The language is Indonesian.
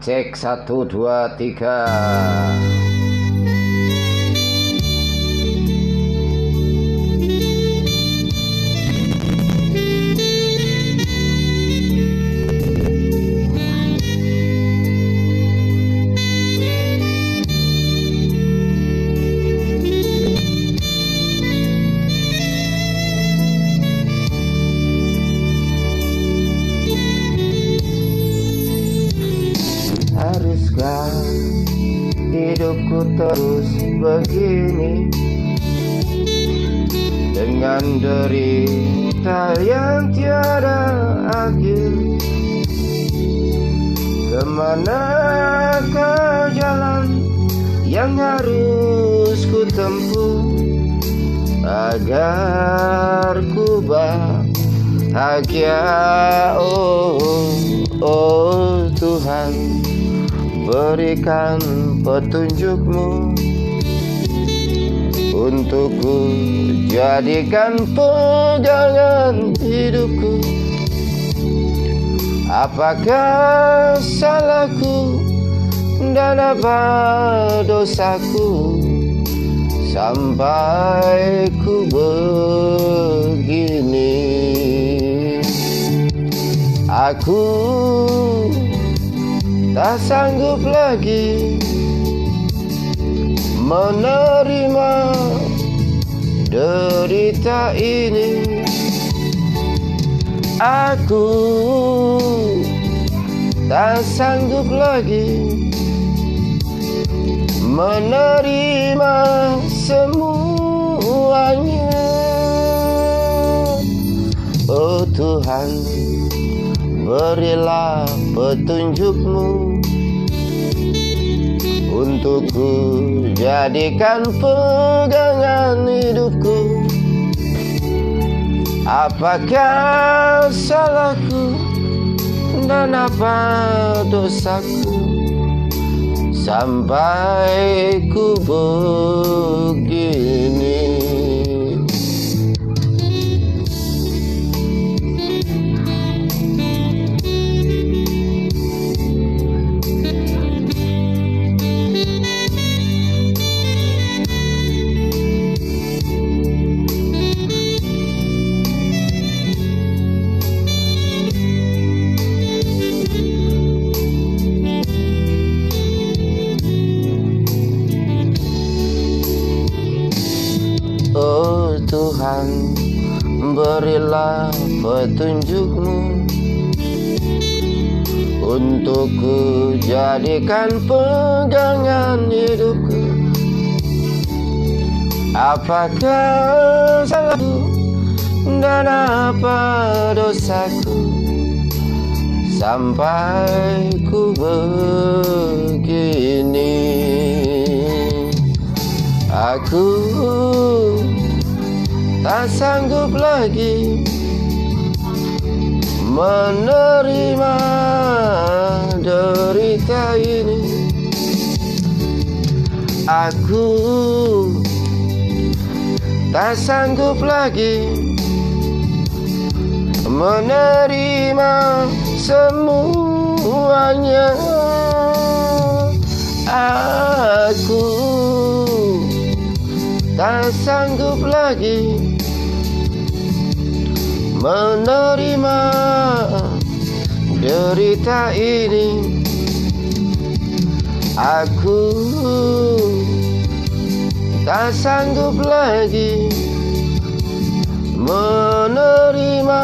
Cek satu dua tiga. Hidupku terus begini. Dengan derita yang tiada akhir. Ke mana ke jalan yang harus ku tempuh Agar ku bahagia? Oh, oh Tuhan Berikan petunjukmu Untukku. Jadikan pegangan hidupku. Apakah salahku dan apa dosaku? Sampai ku begini. Aku tak sanggup lagi menerima derita ini. Aku tak sanggup lagi menerima semuanya. Oh Tuhan, berilah petunjukmu Untukku. Jadikan pegangan hidupku. Apakah salahku dan apa dosaku? Sampai ku begini berilah petunjukmu Untukku jadikan pegangan hidupku. Apakah salahku dan apa dosaku? Sampai ku begini Aku tak sanggup lagi menerima derita ini. Aku tak sanggup lagi menerima semuanya. Tak sanggup lagi menerima derita ini. Aku tak sanggup lagi menerima.